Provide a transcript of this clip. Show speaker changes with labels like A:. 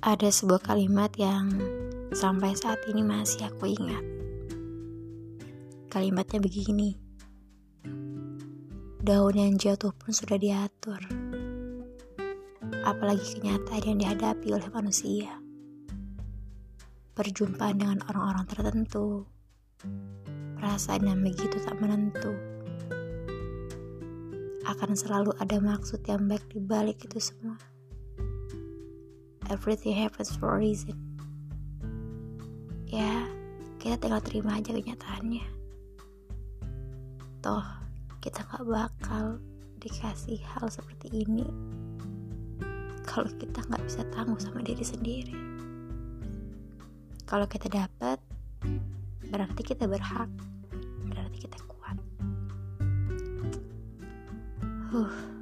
A: Ada sebuah kalimat yang sampai saat ini masih aku ingat. Kalimatnya begini. Daun yang jatuh pun sudah diatur. Apalagi kenyataan yang dihadapi oleh manusia. Perjumpaan dengan orang-orang tertentu. Perasaan yang begitu tak menentu. Akan selalu ada maksud yang baik di balik itu semua everything happens for a reason. Ya kita tinggal terima aja kenyataannya. Toh kita gak bakal dikasih hal seperti ini kalau kita nggak bisa tangguh sama diri sendiri. Kalau kita dapat berarti kita berhak. Berarti kita kuat. Huh